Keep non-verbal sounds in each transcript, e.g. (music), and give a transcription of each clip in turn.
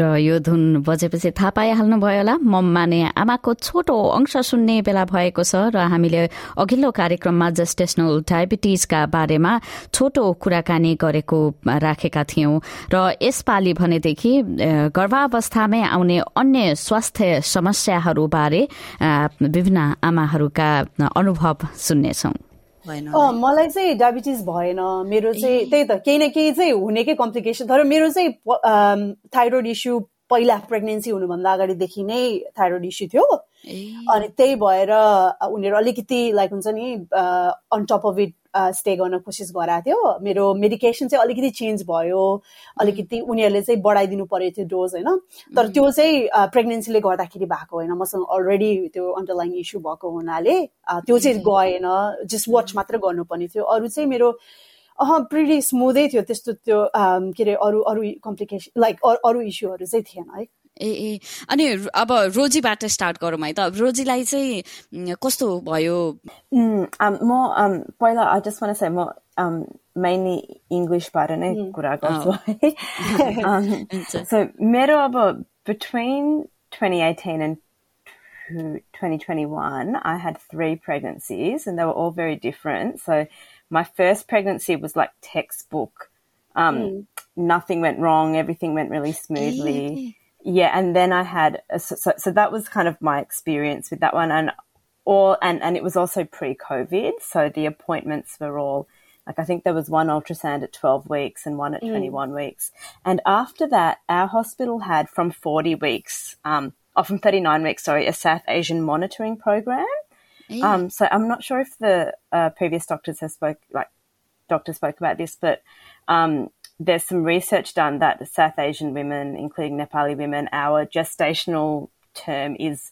र यो धुन बजेपछि थाहा पाइहाल्नुभयो होला म माने आमाको छोटो अंश सुन्ने बेला भएको छ र हामीले अघिल्लो कार्यक्रममा जेस्टेसनल डायबिटिजका बारेमा छोटो कुराकानी गरेको राखेका थियौं र यसपालि भनेदेखि गर्भावस्थामै आउने अन्य स्वास्थ्य समस्याहरूबारे विभिन्न आमाहरूका अनुभव सुन्नेछौं। मलाई चाहिँ डायबिटिज भएन। मेरो चाहिँ त्यही त केही न केही चाहिँ हुनेकै कम्प्लिकेसन तर मेरो चाहिँ थाइरोइड इस्यु पहिला प्रेग्नेन्सी हुनुभन्दा अगाडिदेखि नै थाइरोइड इस्यु थियो। अनि त्यही भएर उनीहरू अलिकति लाइक हुन्छ नि on top of it stay गर्न कोसिस गराएको थियो। मेरो मेडिकेसन चाहिँ अलिकति चेन्ज भयो। अलिकति उनीहरूले चाहिँ बढाइदिनु परेको थियो डोज होइन? तर त्यो चाहिँ प्रेग्नेन्सीले गर्दाखेरि भएको होइन। मसँग अलरेडी त्यो अन्डरलाइन इस्यु भएको हुनाले त्यो चाहिँ गएन। जस्ट वाच मात्र गर्नुपर्ने थियो। अरू चाहिँ मेरो अह प्रिटी स्मुथै थियो त्यस्तो त्यो के अरे अरू अरू कम्प्लिकेसन लाइक अरू इस्युहरू चाहिँ थिएन है ए ए अनि अब रोजीबाट स्टार्ट गरौँ है त रोजीलाई चाहिँ कस्तो भयो म पहिला आई जस्ट वान चाहिँ म मेनली इङ्ग्लिसबाट नै कुरा गर्छु है सो मेरो अब between 2018 and 2021, I had three pregnancies and they were all very different. So my first pregnancy was like textbook. Um, mm. Nothing went wrong. Everything went really smoothly yeah, and then I had so, so, so that was kind of my experience with that one, and all and and it was also pre-COVID, so the appointments were all like I think there was one ultrasound at 12 weeks and one at mm. 21 weeks, and after that, our hospital had from 40 weeks, um, or from 39 weeks, sorry, a South Asian monitoring program. Yeah. Um, so I'm not sure if the uh, previous doctors have spoke like doctors spoke about this, but um, there's some research done that South Asian women, including Nepali women, our gestational term is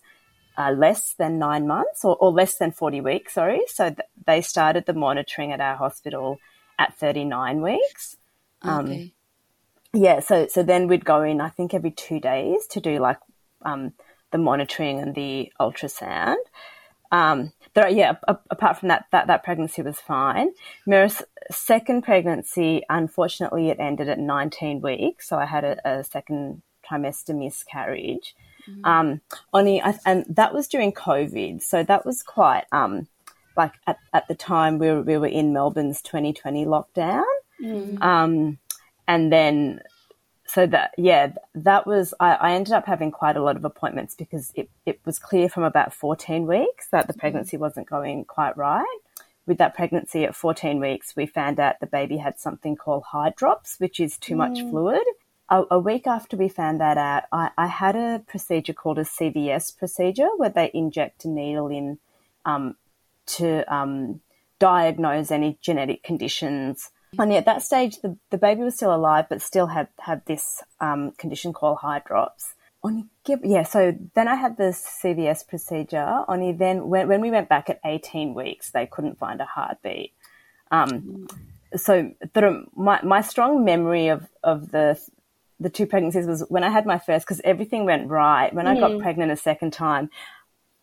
uh, less than nine months or, or, less than 40 weeks, sorry. So th- they started the monitoring at our hospital at 39 weeks. Um, okay. yeah, so, so then we'd go in, I think, every two days to do like um, the monitoring and the ultrasound. Um, there, yeah, apart from that, that, that pregnancy was fine. Mira's second pregnancy, unfortunately, it ended at 19 weeks. So I had a, a second trimester miscarriage. Mm-hmm. Um, only, and that was during COVID. So that was quite, um, like at, at the time we were, we were in Melbourne's 2020 lockdown. Mm-hmm. Um, and then so that yeah that was I, I, ended up having quite a lot of appointments because it, it was clear from about 14 weeks that the mm-hmm. pregnancy wasn't going quite right with that pregnancy at 14 weeks we found out the baby had something called hydrops which is too mm. much fluid a, a, week after we found that out I, I, had a procedure called a cvs procedure where they inject a needle in um, to um, diagnose any genetic conditions and at that stage, the, the baby was still alive, but still had, had this um, condition called hydrops. On yeah, so then I had the CVS procedure. Only then, when, when we went back at 18 weeks, they couldn't find a heartbeat. Um, so the, my, my strong memory of, of the the two pregnancies was when I had my first, because everything went right. When mm. I got mm. pregnant a second time,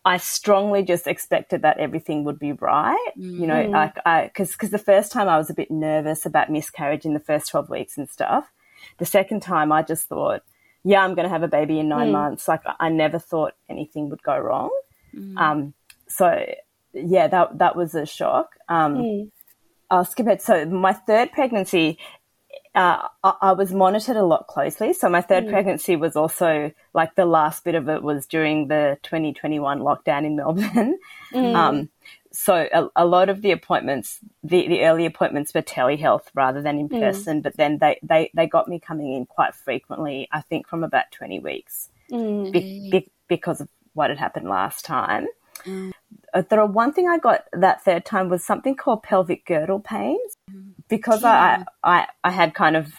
I strongly just expected that everything would be right. Mm. You know, mm. like I, cause, cause the first time I was a bit nervous about miscarriage in the first 12 weeks and stuff. The second time I just thought, yeah, I'm going to have a baby in nine mm. months. Like I never thought anything would go wrong. Mm. Um, so yeah, that, that was a shock. Um, mm. I'll skip it. So my third pregnancy, uh, I, I, was monitored a lot closely. So my third mm. pregnancy was also like the last bit of it was during the 2021 lockdown in Melbourne. Mm. (laughs) Um, so a, a, lot of the appointments, the, the early appointments were telehealth rather than in mm. person, mm. but then they, they, they got me coming in quite frequently, I think from about 20 weeks mm. be, be, because of what had happened last time. Mm. Uh, the one thing I got that third time was something called pelvic girdle pains because yeah. I, I, I had kind of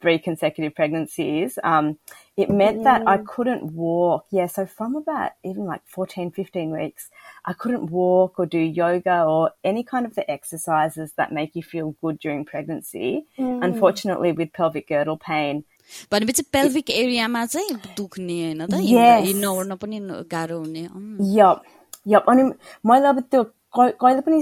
three consecutive pregnancies. Um, it meant that I couldn't walk. Yeah, so from about even like 14, 15 weeks, I couldn't walk or do yoga or any kind of the exercises that make you feel good during pregnancy. Unfortunately, with pelvic girdle pain, भनेपछि pelvic एरियामा चाहिँ दुख्ने होइन त Yes. हिँड्न ओर्न पनि गाह्रो हुने अँ। Yup, yup. अनि मैले अब त्यो क- कहिले पनि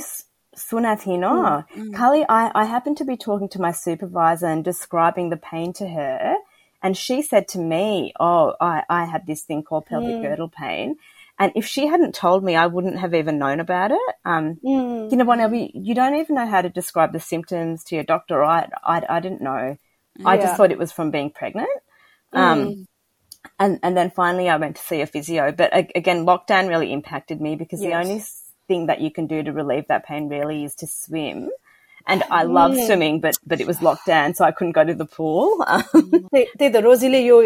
sunath hina. Mm, mm. Kali, I, I happened to be talking to my supervisor and describing the pain to her. And she said to me, Oh, I, I had this thing called pelvic mm. girdle pain. And if she hadn't told me, I wouldn't have even known about it. Um, mm. You know, one, you don't even know how to describe the symptoms to your doctor. I, I, I didn't know. Yeah. I just thought it was from being pregnant. Um, mm. and, and then finally, I went to see a physio. But again, lockdown really impacted me because yes. the only thing that you can do to relieve that pain really is to swim. And I love swimming, but but it was locked down, so I couldn't go to the pool. त्यही त्यही त रोजीले यो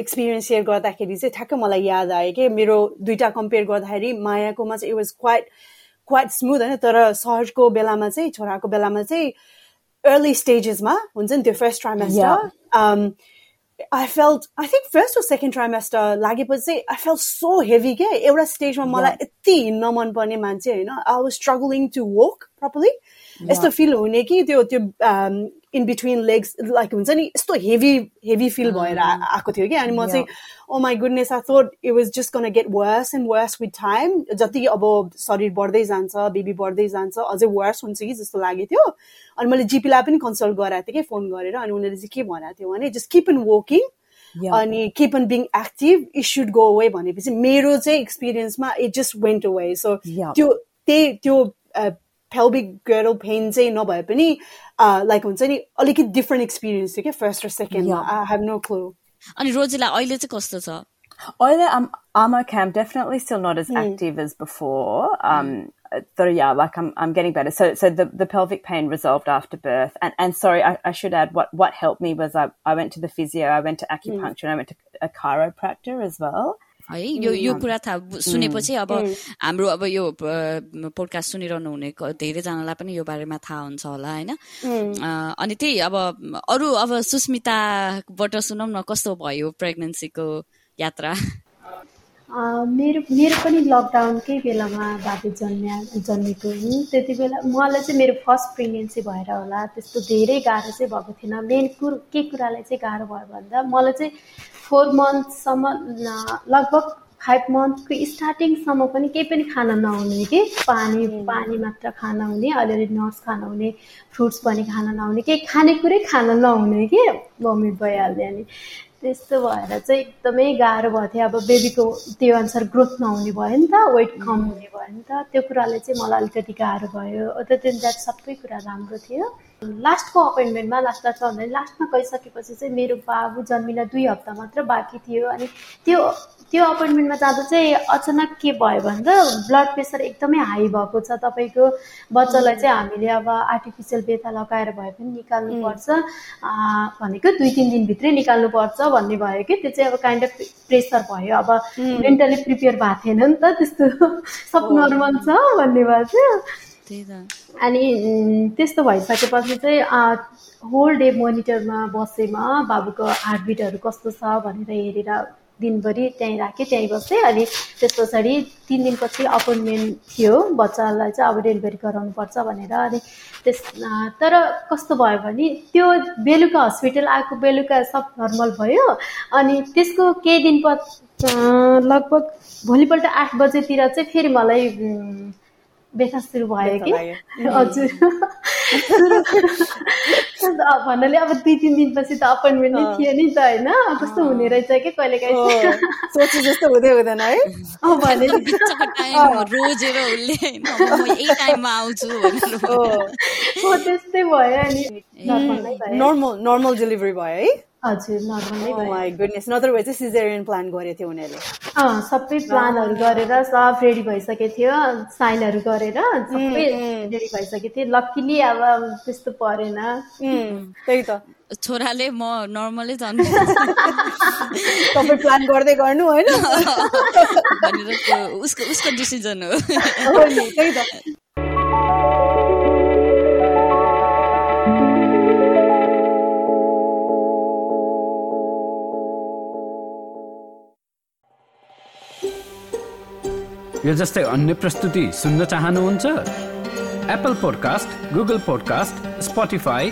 experience share गर्दाखेरि चाहिँ ठ्याक्कै मलाई याद आयो कि मेरो दुइटा कम्पेयर गर्दाखेरि मायाकोमा चाहिँ it was quite quite smooth होइन तर सहजको बेलामा चाहिँ छोराको बेलामा चाहिँ अर्ली स्टेजेसमा हुन्छ नि त्यो first trimester I felt I think first र सेकेन्ड ट्राइमेस्टर लागेपछि चाहिँ आई फेल्ट सो हेभी के एउटा स्टेजमा मलाई यति हिँड्न मनपर्ने मान्छे होइन I was struggling to walk properly यस्तो फिल हुने कि त्यो त्यो इन बिट्विन लेग्स लाइक हुन्छ नि यस्तो हेभी हेभी फिल भएर आएको थियो कि। अनि म चाहिँ ओ my goodness I thought it was just gonna get worse and worse with time जति अब शरीर बढ्दै जान्छ बेबी बढ्दै जान्छ अझै वर्स हुन्छ कि जस्तो लागेको थियो। अनि मैले जिपीलाई पनि कन्सल्ट गराएको थिएँ कि फोन गरेर। अनि उनीहरूले चाहिँ के भनेको थियो भने जस्ट किप इन वकिङ अनि keep on being active it should go away भनेपछि मेरो चाहिँ एक्सपिरियन्समा it just went away so. त्यो त्यही त्यो फेल्बिक गर्ल पेन चाहिँ नभए पनि लाइक हुन्छ नि अलिकति डिफ्रेन्ट एक्सपिरियन्स थियो क्या फर्स्ट र सेकेन्डमा आई हेभ नो क्लु अनि रोजीलाई अहिले चाहिँ कस्तो छ Oile, I'm, I'm okay. I'm definitely still not as active as before. Um, but yeah, like I'm, I'm getting better. So, so the, the pelvic pain resolved after birth. And, and sorry, I, I should add what, what helped me was I, I went to the physio, I went to acupuncture, and I went to a chiropractor as well. है यो यो कुरा थाहा सुनेपछि अब हाम्रो अब यो podcast सुनिरहनु हुने धेरैजनालाई पनि यो बारेमा थाहा हुन्छ होला होइन? अनि त्यही अब अरू अब सुस्मिताबाट सुनौ न कस्तो भयो प्रेग्नेन्सीको यात्रा? मेरो मेरो पनि लकडाउनकै बेलामा बाबु जन्म्या जन्मेको हुँ। त्यति बेला मलाई चाहिँ मेरो फर्स्ट प्रेग्नेन्सी भएर होला। त्यस्तो धेरै गाह्रो चाहिँ भएको थिएन। मेन कुरो के कुरालाई चाहिँ गाह्रो भयो भन्दा मलाई चाहिँ फोर मन्थसम्म लगभग फाइभ मन्थको स्टार्टिङसम्म पनि केही पनि खान नहुने कि? पानी पानी मात्र खान हुने अलिअलि नट्स खान हुने फ्रुट्स पनि खान नहुने केही खानेकुरै खान नहुने कि? भमिट भइहाल्ने अनि। त्यस्तो भएर चाहिँ एकदमै गाह्रो भएको थियो। अब बेबीको त्यो अनुसार ग्रोथ नहुने भयो नि त वेट कम हुने भयो नि त। त्यो कुराले चाहिँ मलाई अलिकति गाह्रो भयो। देन द्याट सबै कुरा राम्रो थियो। लास्टको अपोइन्टमेन्टमा लास्ट लास्ट भन्दा लास्टमा गइसकेपछि चाहिँ मेरो बाबु जन्मिन दुई हप्ता मात्र बाँकी थियो अनि त्यो त्यो अपोइन्टमेन्टमा जाँदा चाहिँ अचानक के भयो भन्दा ब्लड प्रेसर एकदमै हाई भएको छ तपाईँको बच्चालाई चाहिँ हामीले अब आर्टिफिसियल बेथा लगाएर भए पनि निकाल्नुपर्छ। भनेको दुई तिन दिनभित्रै निकाल्नुपर्छ भन्ने भयो कि त्यो चाहिँ अब काइन्ड अफ प्रेसर भयो। अब मेन्टली प्रिपेयर भएको थिएन नि त त्यस्तो। (laughs) सब नर्मल छ भन्ने भयो। थियो त अनि त्यस्तो भइसकेपछि चाहिँ होल डे मोनिटरमा बसेमा बाबुको हार्टबिटहरू कस्तो छ भनेर हेरेर दिनभरि त्यहीँ राखेँ त्यहीँ बसेँ। अनि त्यस पछाडि तिन दिनपछि अपोइन्टमेन्ट थियो। बच्चालाई चाहिँ अब डेलिभरी गराउनुपर्छ भनेर। अनि त्यस तर कस्तो भयो भने त्यो बेलुका हस्पिटल आएको बेलुका सब नर्मल भयो। अनि त्यसको केही दिन पछि अँ, लगभग भोलिपल्ट आठ बजेतिर चाहिँ फेरि मलाई व्यथा सुरु भयो कि हजुर (laughs) अब भन्नाले अब दुई तिन दिनपछि त अपोइन्टमेन्ट नै थियो नि त होइन। कस्तो हुने रहेछ कि कहिले काहीँ सोचे जस्तो हुँदै हुँदैन है। अब भने बिचको टाइम रोजेर उसले होइन, अब म यही टाइममा आउँछु भनेर हो (laughs) त्यस्तै भयो अनि नर्मल नर्मल नर्मल डेलिभरी भयो है? हजुर नर्मल गुडनेस नत्र भए चाहिँ सिजेरियन प्लान गरेको थियो उनीहरूले। अँ सबै प्लानहरू गरेर सब रेडी भइसकेको थियो साइनहरू गरेर सबै रेडी भइसकेको थियो लक्किली अब त्यस्तो परेन। (laughs) त्यही त। छोराले म नर्मलै जन्म (laughs) तपाईँ प्लान गर्दै गर्नु होइन। (laughs) भनेर उसको उसको डिसिजन हो। त्यही त। यो जस्तै अन्य प्रस्तुति सुन्न चाहनुहुन्छ? Apple podcast Google podcast Spotify